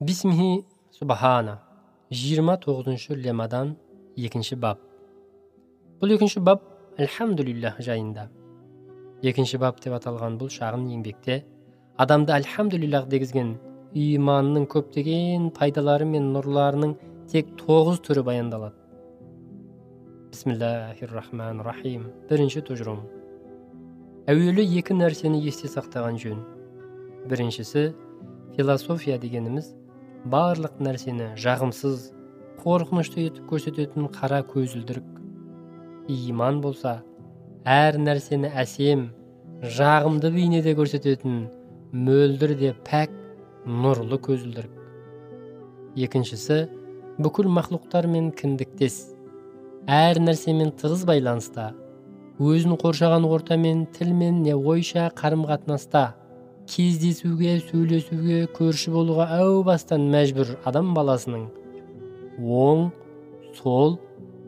бисмихи субхана жиырма тоғызыншы лемадан екінші бап бұл екінші бап альхамдулиллах жайында екінші бап деп аталған бұл шағын еңбекте адамды альхамдулиллах дегізген иманның көптеген пайдалары мен нұрларының тек тоғыз түрі баяндалады бисмиллахи рахман рахим бірінші тұжырым әуелі екі нәрсені есте сақтаған жөн біріншісі философия дегеніміз барлық нәрсені жағымсыз қорқынышты етіп көрсететін қара көзілдірік. Иман болса әр нәрсені әсем жағымды бейнеде көрсететін мөлдір де пәк нұрлы көзілдірік. Екіншісі бүкіл мақлұқтармен кіндіктес. Әр нәрсемен тығыз байланыста өзін қоршаған ортамен тілмен не ойша қарым қатынаста кездесуге сөйлесуге көрші болуға әу бастан мәжбүр адам баласының. Оң сол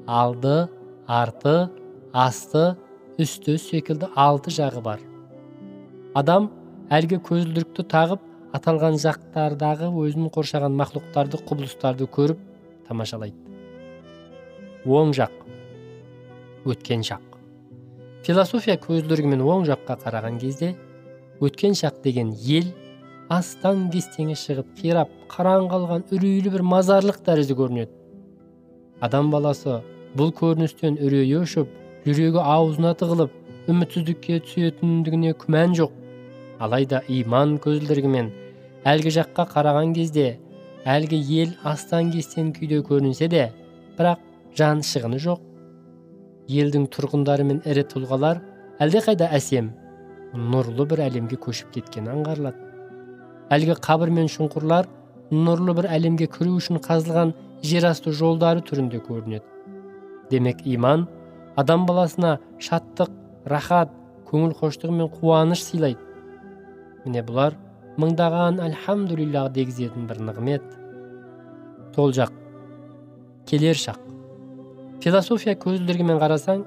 алды арты асты үсті секілді алты жағы бар. Адам әлгі көзілдірікті тағып аталған жақтардағы өзін қоршаған мақлұқтарды құбылыстарды көріп тамашалайды. Оң жақ өткен шақ философия көзілдірігімен оң жаққа қараған кезде өткен шақ деген ел астан кестеңі шығып қирап қараң қалған үрейлі бір мазарлық тәрізді көрінеді. Адам баласы бұл көріністен үрейі ұшып жүрегі аузына тығылып үмітсіздікке түсетіндігіне күмән жоқ. Алайда иман көзілдірігімен әлгі жаққа қараған кезде әлгі ел астан кестен күйде көрінсе де бірақ жан шығыны жоқ. Елдің тұрғындары мен ірі тұлғалар әлдеқайда әсем нұрлы бір әлемге көшіп кеткені аңғарылады. Әлгі қабір мен шұңқырлар нұрлы бір әлемге кіру үшін қазылған жер асты жолдары түрінде көрінеді. Демек иман адам баласына шаттық рахат көңіл хоштығы мен қуаныш сыйлайды. Міне бұлар мыңдаған альхамдулиллах дегізетін бір нығмет. Сол жақ келер шақ. Философия көзілдірігімен қарасаң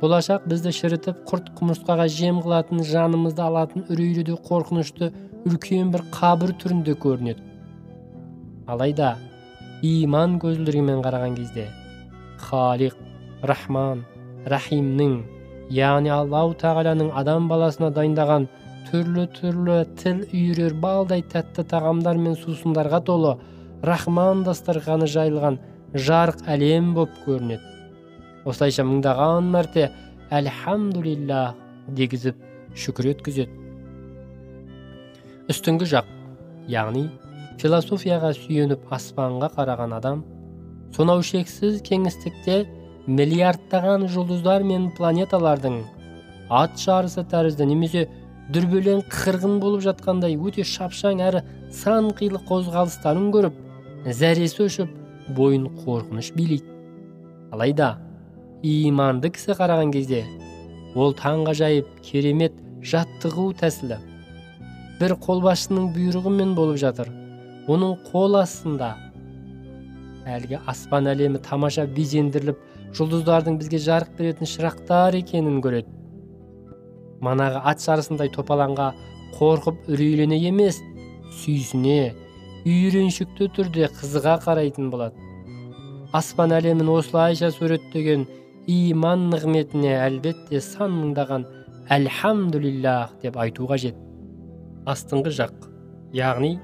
болашақ бізді шірітіп құрт құмырсқаға жем қылатын жанымызды алатын үрейлі де қорқынышты үлкен бір қабір түрінде көрінеді. Алайда иман көзілдірігімен қараған кезде халиқ рахман рахимнің яғни аллау тағаланың адам баласына дайындаған түрлі түрлі тіл үйірер балдай тәтті тағамдар мен сусындарға толы рахман дастарханы жайылған жарық әлем боп көрінеді. Осылайша мыңдаған мәрте әльхамдулиллах дегізіп шүкір еткізеді үстіңгі жақ яғни философияға сүйеніп аспанға қараған адам сонау шексіз кеңістікте миллиардтаған жұлдыздар мен планеталардың ат жарысы тәрізді немесе дүрбелең қырғын болып жатқандай өте шапшаң әрі сан қилы қозғалыстарын көріп зәресі өшіп бойын қорқыныш билейді. Алайда иманды кісі қараған кезде ол таңғажайып керемет жаттығу тәсілі. Бір қолбасшының бұйрығымен болып жатыр. Оның қол астында. Әлгі аспан әлемі тамаша безендіріліп жұлдыздардың бізге жарық беретін шырақтар екенін көреді. Манағы ат жарысындай топалаңға қорқып үрейлене емес сүйсіне үйреншікті түрде қызыға қарайтын болады. Аспан әлемін осылайша суреттеген иман нығметіне әлбетте сан мыңдаған әльхамдулиллах деп айту қажет. Астыңғы жақ. Яғни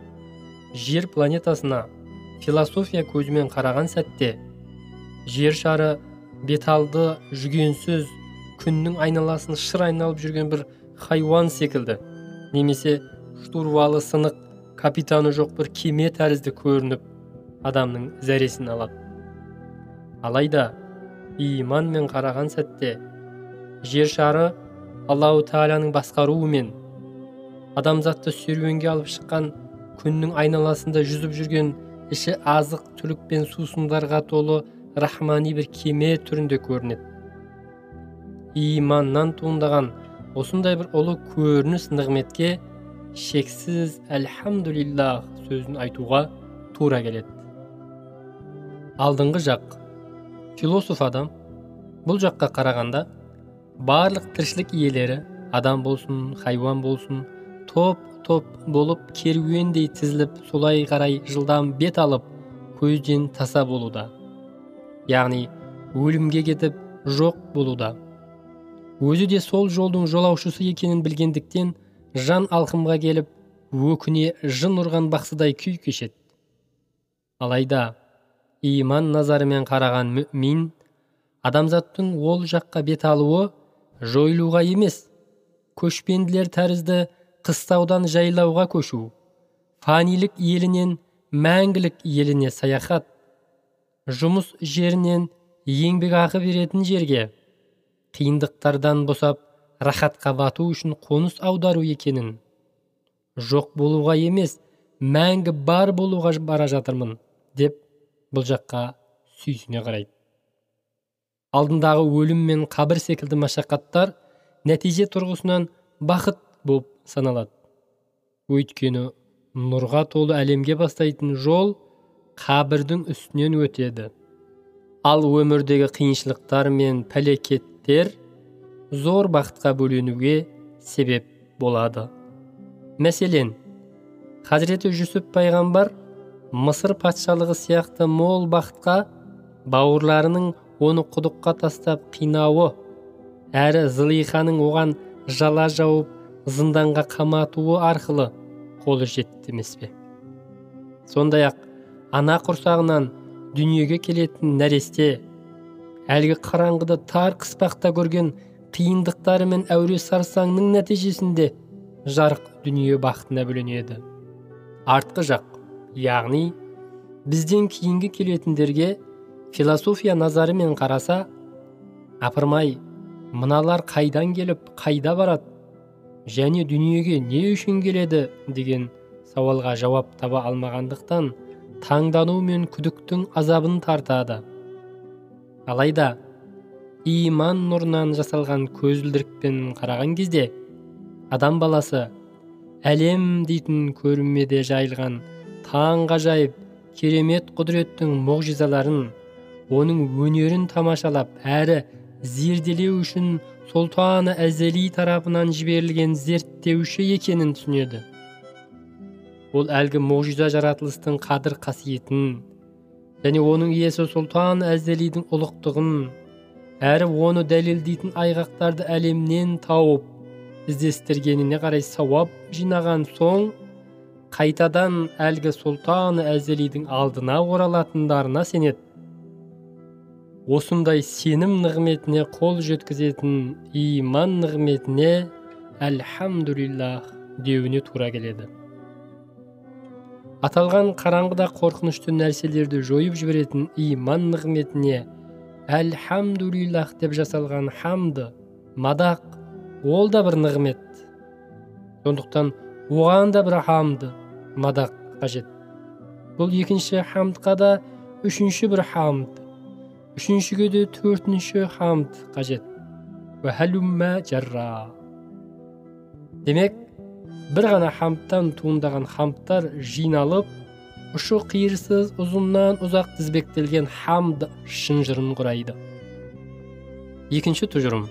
жер планетасына философия көзімен қараған сәтте жер шары беталды жүгенсіз күннің айналасын шыр айналып жүрген бір хайуан секілді. Немесе штурвалы сынық капитаны жоқ бір кеме тәрізді көрініп адамның зәресін алады. Алайда иманмен қараған сәтте жер шары аллау тағаланың басқаруымен адамзатты серуенге алып шыққан күннің айналасында жүзіп жүрген іші азық түлік пен сусындарға толы рахмани бір кеме түрінде көрінеді иманнан туындаған осындай бір ұлы көрініс нығметке шексіз әльхамдулиллах сөзін айтуға тура келеді алдыңғы жақ философ адам бұл жаққа қарағанда барлық тіршілік иелері адам болсын хайуан болсын топ топ болып керуендей тізіліп солай қарай жылдам бет алып көзден таса болуда. Яғни өлімге кетіп жоқ болуда. Өзі де сол жолдың жолаушысы екенін білгендіктен жан алқымға келіп өкіне жын ұрған бақсыдай күй кешеді. Алайда иман назарымен қараған мүмин адамзаттың ол жаққа бет алуы жойылуға емес көшпенділер тәрізді қыстаудан жайлауға көшу фанилік елінен мәңгілік еліне саяхат жұмыс жерінен еңбекақы беретін жерге қиындықтардан босап рахатқа бату үшін қоныс аудару екенін. Жоқ болуға емес мәңгі бар болуға бара жатырмын деп бұл жаққа сүйсіне қарайды. Алдындағы өлім мен қабір секілді машақаттар нәтиже тұрғысынан бақыт болып саналады. Өйткені нұрға толы әлемге бастайтын жол қабірдің үстінен өтеді. Ал өмірдегі қиыншылықтар мен пәлекеттер зор бақытқа бөленуге себеп болады. Мәселен хазіреті жүсіп пайғамбар мысыр патшалығы сияқты мол бақытқа бауырларының оны құдыққа тастап қинауы әрі зылиханың оған жала жауып зынданға қаматуы арқылы қолы жетті емес пе? Сондай ақ ана құрсағынан дүниеге келетін нәресте әлгі қараңғыда тар қыспақта көрген қиындықтары мен әуре сарсаңның нәтижесінде жарық дүние бақытына бөленеді. Артқы жақ яғни бізден кейінгі келетіндерге философия назарымен қараса апырмай мыналар қайдан келіп қайда барады және дүниеге не үшін келеді деген сауалға жауап таба алмағандықтан таңдану мен күдіктің азабын тартады алайда иман нұрынан жасалған көзілдірікпен қараған кезде адам баласы әлем дейтін көрмеде жайылған таңғажайып керемет құдіреттің мұғжизаларын оның өнерін тамашалап әрі зерделеу үшін сұлтаны әзели тарапынан жіберілген зерттеуші екенін түсінеді. Ол әлгі мұғжиза жаратылыстың қадір қасиетін және оның иесі сұлтан әзелидің ұлықтығын әрі оны дәлелдейтін айғақтарды әлемнен тауып іздестіргеніне қарай сауап жинаған соң қайтадан әлгі сұлтан әзелидің алдына оралатындарына сенеді осындай сенім нығметіне қол жеткізетін иман нығметіне әлхамдулиллах деуіне тура келеді. Аталған қараңғыда қорқынышты нәрселерді жойып жіберетін иман нығметіне әлхамдулиллах деп жасалған хамды мадақ ол да бір нығмет. Сондықтан оған да бір хамды мадақ қажет. Бұл екінші хамдқа да үшінші бір хамд үшіншіге де төртінші хамд қажет. Жарра демек бір ғана хамдтан туындаған хамдтар жиналып ұшы қиырсыз ұзыннан ұзақ тізбектелген хамд шынжырын құрайды. Екінші тұжырым.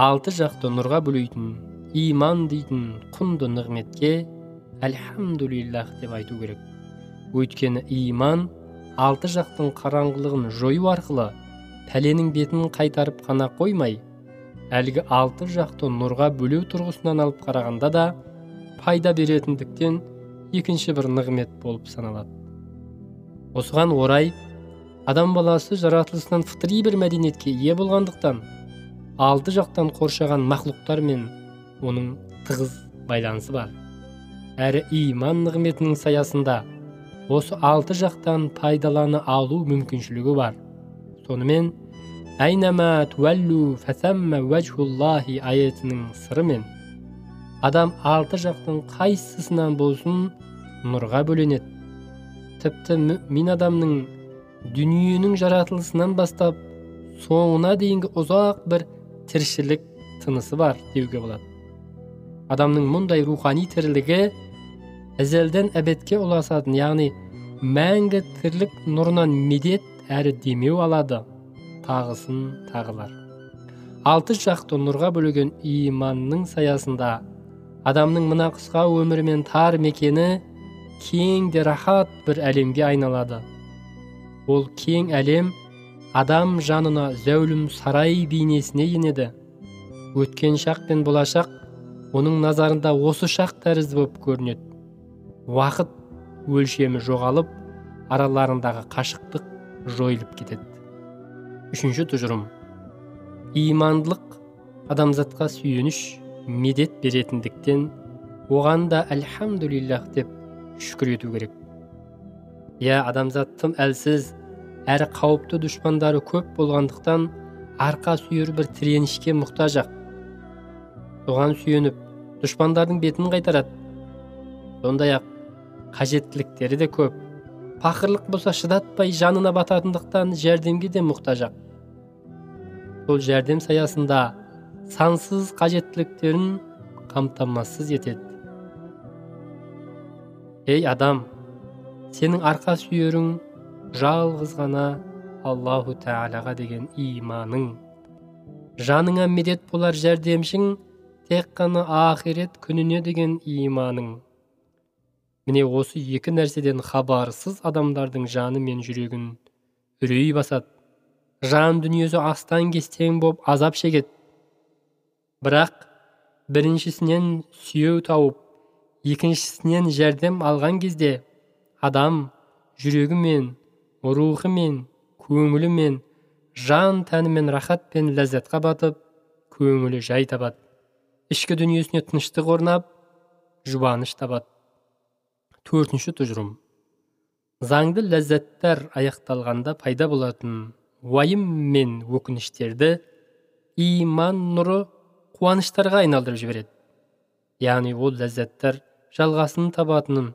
Алты жақты нұрға бөлейтін иман дейтін құнды нығметке әлхамдулиллах деп айту керек. Өйткені иман алты жақтың қараңғылығын жою арқылы пәленің бетін қайтарып қана қоймай әлгі алты жақты нұрға бөлеу тұрғысынан алып қарағанда да пайда беретіндіктен екінші бір нығмет болып саналады. Осыған орай адам баласы жаратылысынан фытри бір мәдениетке ие болғандықтан алты жақтан қоршаған мақлұқтармен оның тығыз байланысы бар. Әрі иман нығметінің саясында осы алты жақтан пайдалана алу мүмкіншілігі бар. Сонымен әйнәмә туәллу фәсәммә уәжхуллахи аятының сырымен адам алты жақтың қайсысынан болсын нұрға бөленеді тіпті мүмин адамның дүниенің жаратылысынан бастап соңына дейінгі ұзақ бір тіршілік тынысы бар деуге болады. Адамның мұндай рухани тірлігі әзелден әбетке ұласатын яғни мәңгі тірлік нұрынан медет әрі демеу алады. Тағысын тағылар. Алты жақты нұрға бөлеген иманның саясында адамның мына қысқа өмірі мен тар мекені кең де рахат бір әлемге айналады. Ол кең әлем адам жанына зәулім сарай бейнесіне енеді. Өткен шақ пен болашақ оның назарында осы шақ тәрізді болып көрінеді. Уақыт өлшемі жоғалып араларындағы қашықтық жойылып кетеді. Үшінші тұжырым. Имандылық адамзатқа сүйеніш медет беретіндіктен оған да әльхамдулиллах деп шүкір ету керек. Иә адамзат тым әлсіз әрі қауіпті дұшпандары көп болғандықтан арқа сүйер бір тіренішке мұқтаж ақ. Соған сүйеніп дұшпандардың бетін қайтарады. Сондай ақ қажеттіліктері де көп. Пақырлық болса шыдатпай жанына бататындықтан жәрдемге де мұқтаж сол жәрдем саясында сансыз қажеттіліктерін қамтамасыз етеді. Ей адам сенің арқа сүйерің жалғыз ғана аллаху тағалаға деген иманың. Жаныңа медет болар жәрдемшің тек қана ақирет күніне деген иманың. Міне осы екі нәрседен хабарсыз адамдардың жаны мен жүрегін үрей басады. Жан дүниесі астан кестең боп азап шегеді. Бірақ біріншісінен сүйеу тауып екіншісінен жәрдем алған кезде адам жүрегімен рухымен көңілімен жан тәнімен рахат пен ләззатқа батып көңілі жай табады. Ішкі дүниесіне тыныштық орнап жұбаныш табады. Төртінші тұжырым. Заңды ләззаттар аяқталғанда пайда болатын уайым мен өкініштерді иман нұры қуаныштарға айналдырып жібереді. Яғни ол ләззаттар жалғасын табатынын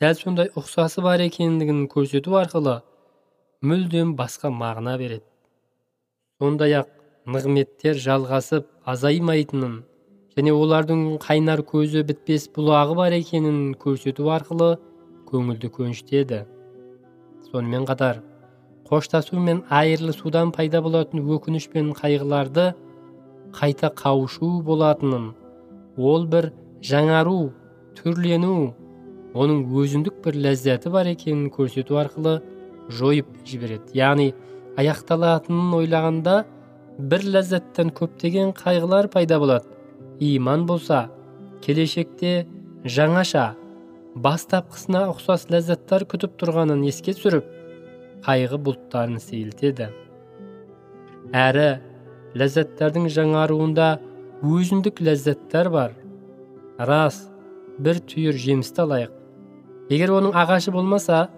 дәл сондай ұқсасы бар екендігін көрсету арқылы мүлдем басқа мағына береді. Сондай ақ нығметтер жалғасып азаймайтынын және олардың қайнар көзі бітпес бұлағы бар екенін көрсету арқылы көңілді көншітеді. Сонымен қатар қоштасу мен айырылысудан пайда болатын өкініш пен қайғыларды қайта қауышу болатынын ол бір жаңару түрлену оның өзіндік бір ләззаты бар екенін көрсету арқылы жойып жібереді. Яғни аяқталатынын ойлағанда бір ләззаттан көптеген қайғылар пайда болады. Иман болса келешекте жаңаша бастапқысына ұқсас ләззаттар күтіп тұрғанын еске түсіріп қайғы бұлттарын сейілтеді. Әрі ләззаттардың жаңаруында өзіндік ләззаттар бар. Рас бір түйір жемісті алайық. Егер оның ағашы болмаса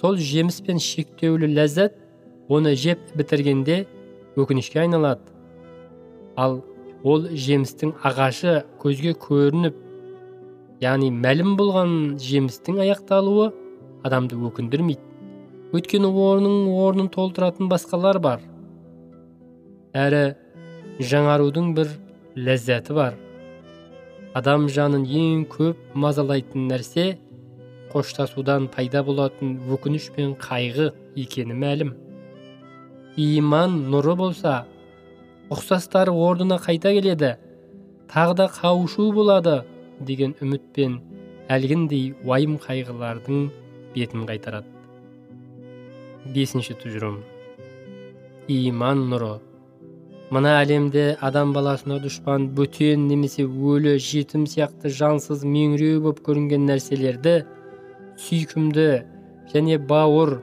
сол жеміс пен шектеулі ләззат оны жеп бітіргенде өкінішке айналады. Ал ол жемістің ағашы көзге көрініп яғни мәлім болған жемістің аяқталуы адамды өкіндірмейді. Өйткені оның орнын толтыратын басқалар бар. Әрі жаңарудың бір ләззаты бар. Адам жанын ең көп мазалайтын нәрсе қоштасудан пайда болатын өкініш пен қайғы екені мәлім. Иман нұры болса ұқсастары орнына қайта келеді. Тағы да қауышу болады деген үмітпен әлгіндей уайым қайғылардың бетін қайтарады. Бесінші тұжырым. Иман нұры. Мына әлемде адам баласына дұшпан бөтен немесе өлі жетім сияқты жансыз меңіреу болып көрінген нәрселерді сүйкімді және бауыр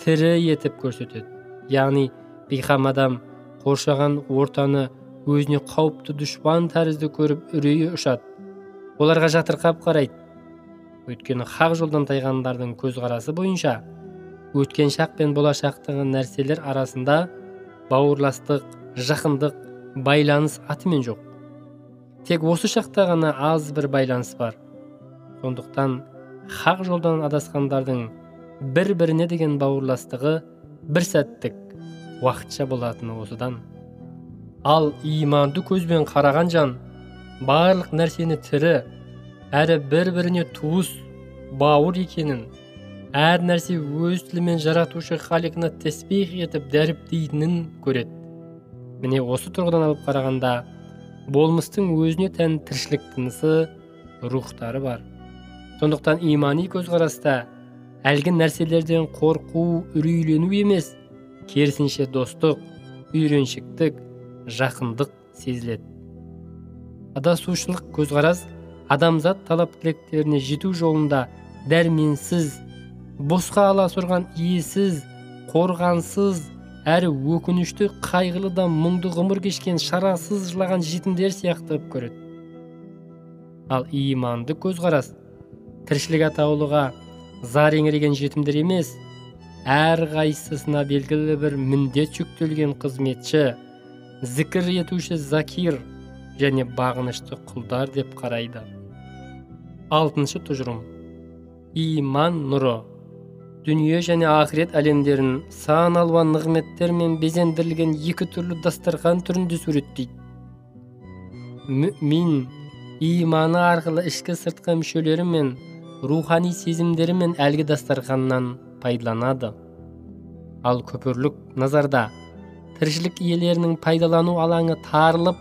тірі етіп көрсетеді. Яғни бейқам адам қоршаған ортаны өзіне қауіпті дұшпан тәрізді көріп үрейі ұшады оларға жатырқап қарайды. Өйткені хақ жолдан тайғандардың көзқарасы бойынша өткен шақ пен болашақтағы нәрселер арасында бауырластық жақындық байланыс атымен жоқ. Тек осы шақта ғана аз бір байланыс бар. Сондықтан хақ жолдан адасқандардың бір біріне деген бауырластығы бір сәттік. Уақытша болатыны осыдан. Ал иманды көзбен қараған жан барлық нәрсені тірі әрі бір біріне туыс бауыр екенін әр нәрсе өз тілімен жаратушы халиқына тәсбих етіп дәріптейтінін көреді. Міне осы тұрғыдан алып қарағанда болмыстың өзіне тән тіршілік тынысы рухтары бар. Сондықтан имани көзқараста әлгі нәрселерден қорқу үрейлену емес керісінше достық үйреншіктік жақындық сезіледі. Адасушылық көзқарас адамзат талап тілектеріне жету жолында дәрменсіз босқа аласұрған иесіз қорғансыз әрі өкінішті қайғылы да мұңды ғұмыр кешкен шарасыз жылаған жетімдер сияқты көреді. Ал иманды көзқарас тіршілік атаулыға зар еңіреген жетімдер емес әр қайсысына белгілі бір міндет жүктелген қызметші зікір етуші закир және бағынышты құлдар деп қарайды. Алтыншы тұжырым. Иман нұры. Дүние және ақырет әлемдерін сан алуан нығметтермен безендірілген екі түрлі дастархан түрінде суреттейді. Мүмин иманы арқылы ішкі сыртқы мүшелері мен рухани сезімдері мен әлгі дастарханнан пайдаланады. Ал көпірлік назарда тіршілік иелерінің пайдалану алаңы тарылып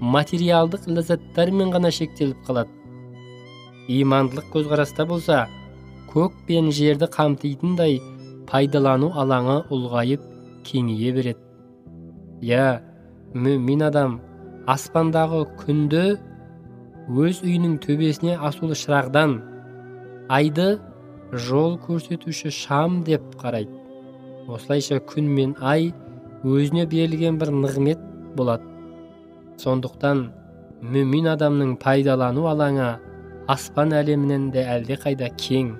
материалдық ләззаттармен ғана шектеліп қалады. Имандылық көзқараста болса көк пен жерді қамтитындай пайдалану алаңы ұлғайып кеңейе береді. Иә мүмин адам аспандағы күнді өз үйінің төбесіне асулы шырағдан айды жол көрсетуші шам деп қарайды. Осылайша күн мен ай өзіне берілген бір нығмет болады. Сондықтан мүмин адамның пайдалану алаңы аспан әлемінен де әлдеқайда кең.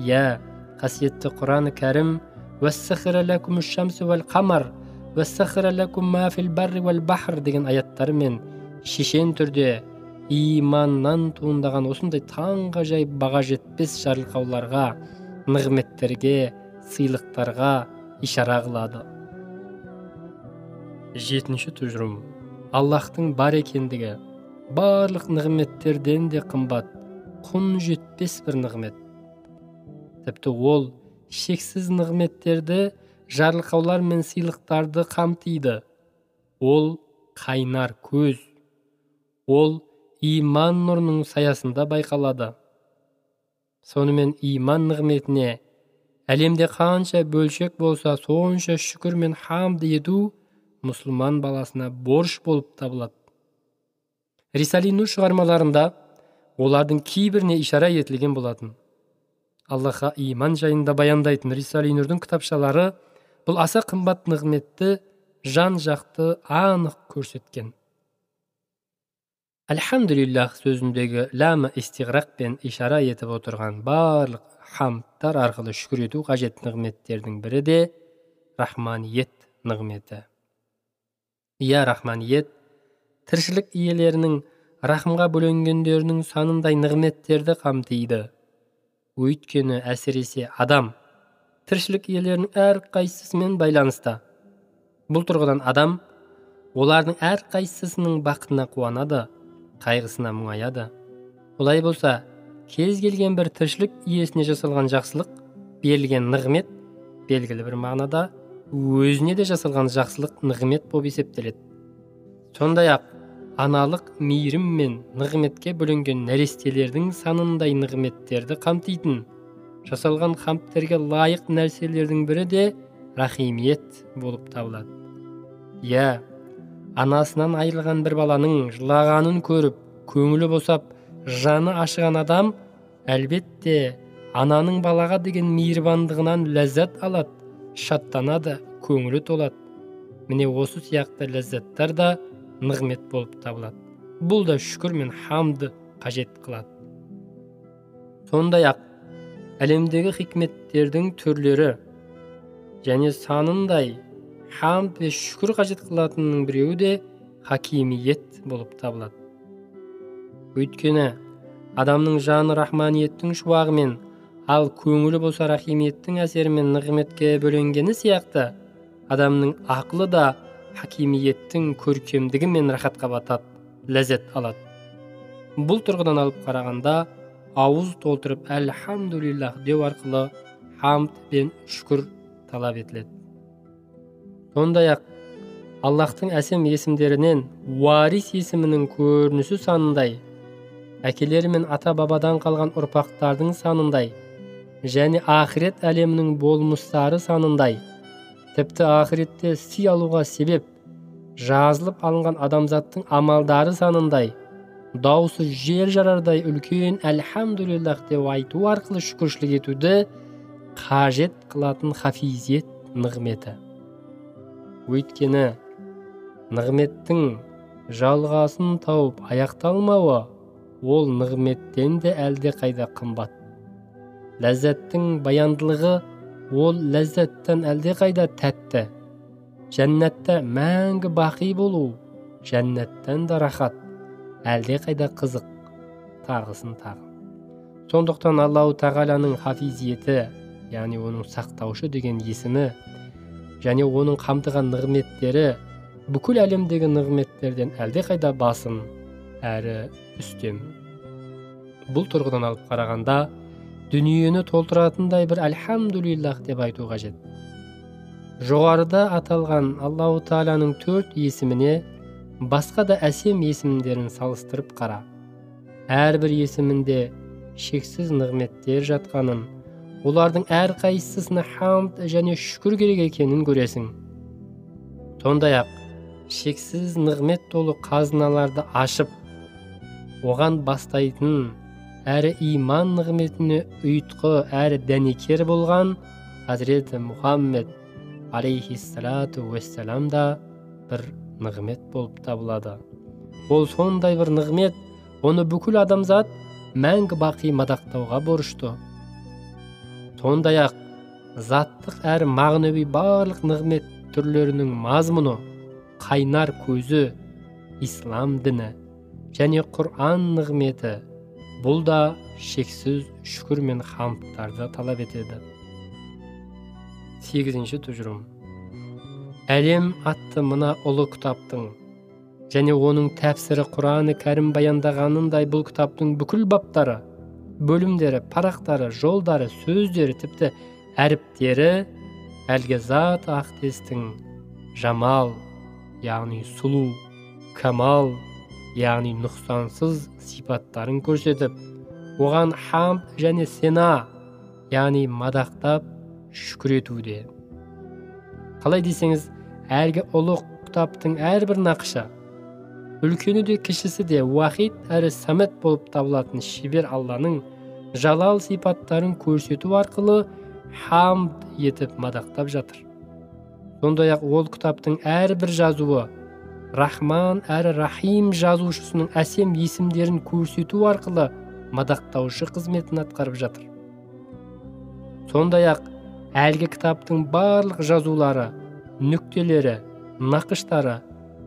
Иә қасиетті құран кәрім деген аяттармен шешен түрде иманнан туындаған осындай таңғажайып баға жетпес жарылқауларға нығметтерге сыйлықтарға ишара қылады жетінші тұжырым аллахтың бар екендігі барлық нығметтерден де қымбат құн жетпес бір нығмет. Тіпті ол шексіз нығметтерді жарылқаулар мен сыйлықтарды қамтиды ол қайнар көз. Ол иман нұрының саясында байқалады. Сонымен иман нығметіне әлемде қанша бөлшек болса сонша шүкір мен хамд ету мұсылман баласына борыш болып табылады. Рисали нур шығармаларында олардың кейбіріне ишара етілген болатын. Аллахқа иман жайында баяндайтын рисали нұрдың кітапшалары бұл аса қымбат нығметті жан жақты анық көрсеткен. Альхамдулиллах сөзіндегі ламы истиғрақпен ишара етіп отырған барлық хамдтар арқылы шүкір ету қажет нығметтердің бірі де рахманиет нығметі иә рахманиет тіршілік иелерінің рахымға бөленгендерінің санындай нығметтерді қамтиды өйткені әсіресе адам тіршілік иелерінің әрқайсысымен байланыста бұл тұрғыдан адам олардың әрқайсысының бақытына қуанады қайғысына мұңаяды. Олай болса кез келген бір тіршілік иесіне жасалған жақсылық берілген нығмет белгілі бір мағынада өзіне де жасалған жақсылық нығмет болып есептеледі. Сондай ақ аналық мейірім мен нығметке бөленген нәрестелердің санындай нығметтерді қамтитын жасалған хамдтерге лайық нәрселердің бірі де рахимиет болып табылады. Иә анасынан айырылған бір баланың жылағанын көріп көңілі босап жаны ашыған адам әлбетте ананың балаға деген мейірбандығынан ләззат алады шаттанады көңілі толады. Міне осы сияқты ләззаттар да нығмет болып табылады. Бұл да шүкір мен хамды қажет қылады сондай ақ әлемдегі хикметтердің түрлері және санындай хамд пен шүкір қажет қылатынның біреуі де хакимиет болып табылады өйткені адамның жаны рахманиеттің шуағымен ал көңілі болса рахимиеттің әсерімен нығметке бөленгені сияқты адамның ақылы да хакимиеттің көркемдігімен рахатқа батады ләззат алады бұл тұрғыдан алып қарағанда ауыз толтырып әльхамдулиллах деу арқылы хамд пен шүкір талап етіледі сондай ақ аллахтың әсем есімдерінен уарис есімінің көрінісі санындай әкелері мен ата бабадан қалған ұрпақтардың санындай және ақырет әлемінің болмыстары санындай. Тіпті ақыретте сый алуға себеп жазылып алынған адамзаттың амалдары санындай. Дауысы жер жарардай үлкен әльхамдулиллах деп айту арқылы шүкіршілік етуді қажет қылатын хафизет нығметі. Өйткені нығметтің жалғасын тауып аяқталмауы ол нығметтен де әлде қайда қымбат. Ләззаттың баяндылығы ол ләззаттан әлде қайда тәтті. Жәннатта мәңгі бақи болу жәннаттан да рахат әлде қайда қызық тағысын тағы сондықтан аллау тағаланың хафизиеті яғни оның сақтаушы деген есімі және оның қамтыған нығметтері бүкіл әлемдегі нығметтерден қайда басым әрі үстем. Бұл тұрғыдан алып қарағанда дүниені толтыратындай бір альхамдулиллах деп айту қажет. Жоғарыда аталған аллау тағаланың төрт есіміне басқа да әсем есімдерін салыстырып қара. Әрбір есімінде шексіз нығметтер жатқанын олардың әрқайсысына хамд және шүкір керек екенін көресің. Сондай ақ шексіз нығмет толы қазыналарды ашып оған бастайтын әрі иман нығметіне ұйытқы әрі дәнекер болған хазіреті мұхаммед алейхиссалату уассалам да бір нығмет болып табылады. Ол сондай бір нығмет оны бүкіл адамзат мәңгі бақи мадақтауға борышты. Сондай ақ заттық әрі мағынауи барлық нығмет түрлерінің мазмұны қайнар көзі ислам діні және құран нығметі бұл да шексіз шүкір мен хамдтарды талап етеді. Сегізінші тұжырым. Әлем атты мына ұлы кітаптың және оның тәпсірі құраны кәрім баяндағанындай бұл кітаптың бүкіл баптары бөлімдері парақтары жолдары сөздері тіпті әріптері әлгі зат ақтестің жамал яғни сұлу камал яғни нұқсансыз сипаттарын көрсетіп оған хамд және сена яғни мадақтап шүкір етуде. Қалай десеңіз әлгі ұлы кітаптың әрбір нақышы үлкені де кішісі де уахид әрі самет болып табылатын шебер алланың жалал сипаттарын көрсету арқылы хамд етіп мадақтап жатыр. Сондай ақ ол кітаптың әрбір жазуы рахман әрі рахим жазушысының әсем есімдерін көрсету арқылы мадақтаушы қызметін атқарып жатыр. Сондай ақ әлгі кітаптың барлық жазулары нүктелері нақыштары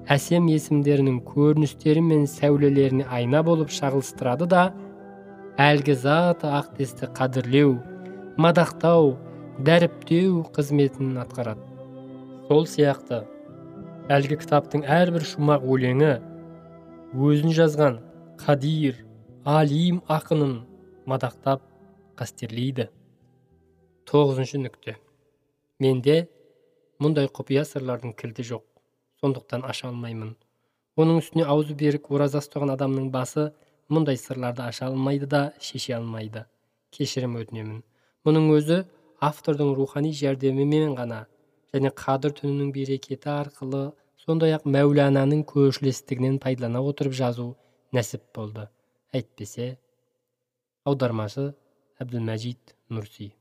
әсем есімдерінің көріністері мен сәулелеріне айна болып шағылыстырады да әлгі зат ақтесті қадірлеу мадақтау дәріптеу қызметін атқарады. Сол сияқты әлгі кітаптың әрбір шумақ өлеңі өзін жазған қадир алим ақынын мадақтап қастерлейді. Тоғызыншы нүкте. Менде мұндай құпия сырлардың кілті жоқ. Сондықтан аша алмаймын. Оның үстіне аузы берік ораза ұстаған адамның басы мұндай сырларды аша алмайды да шеше алмайды. Кешірім өтінемін. Мұның өзі автордың рухани жәрдемімен ғана және қадір түнінің берекеті арқылы сондай ақ мәулананың көршілестігінен пайдалана отырып жазу нәсіп болды. Әйтпесе аудармашы әбділмәжид нұрси.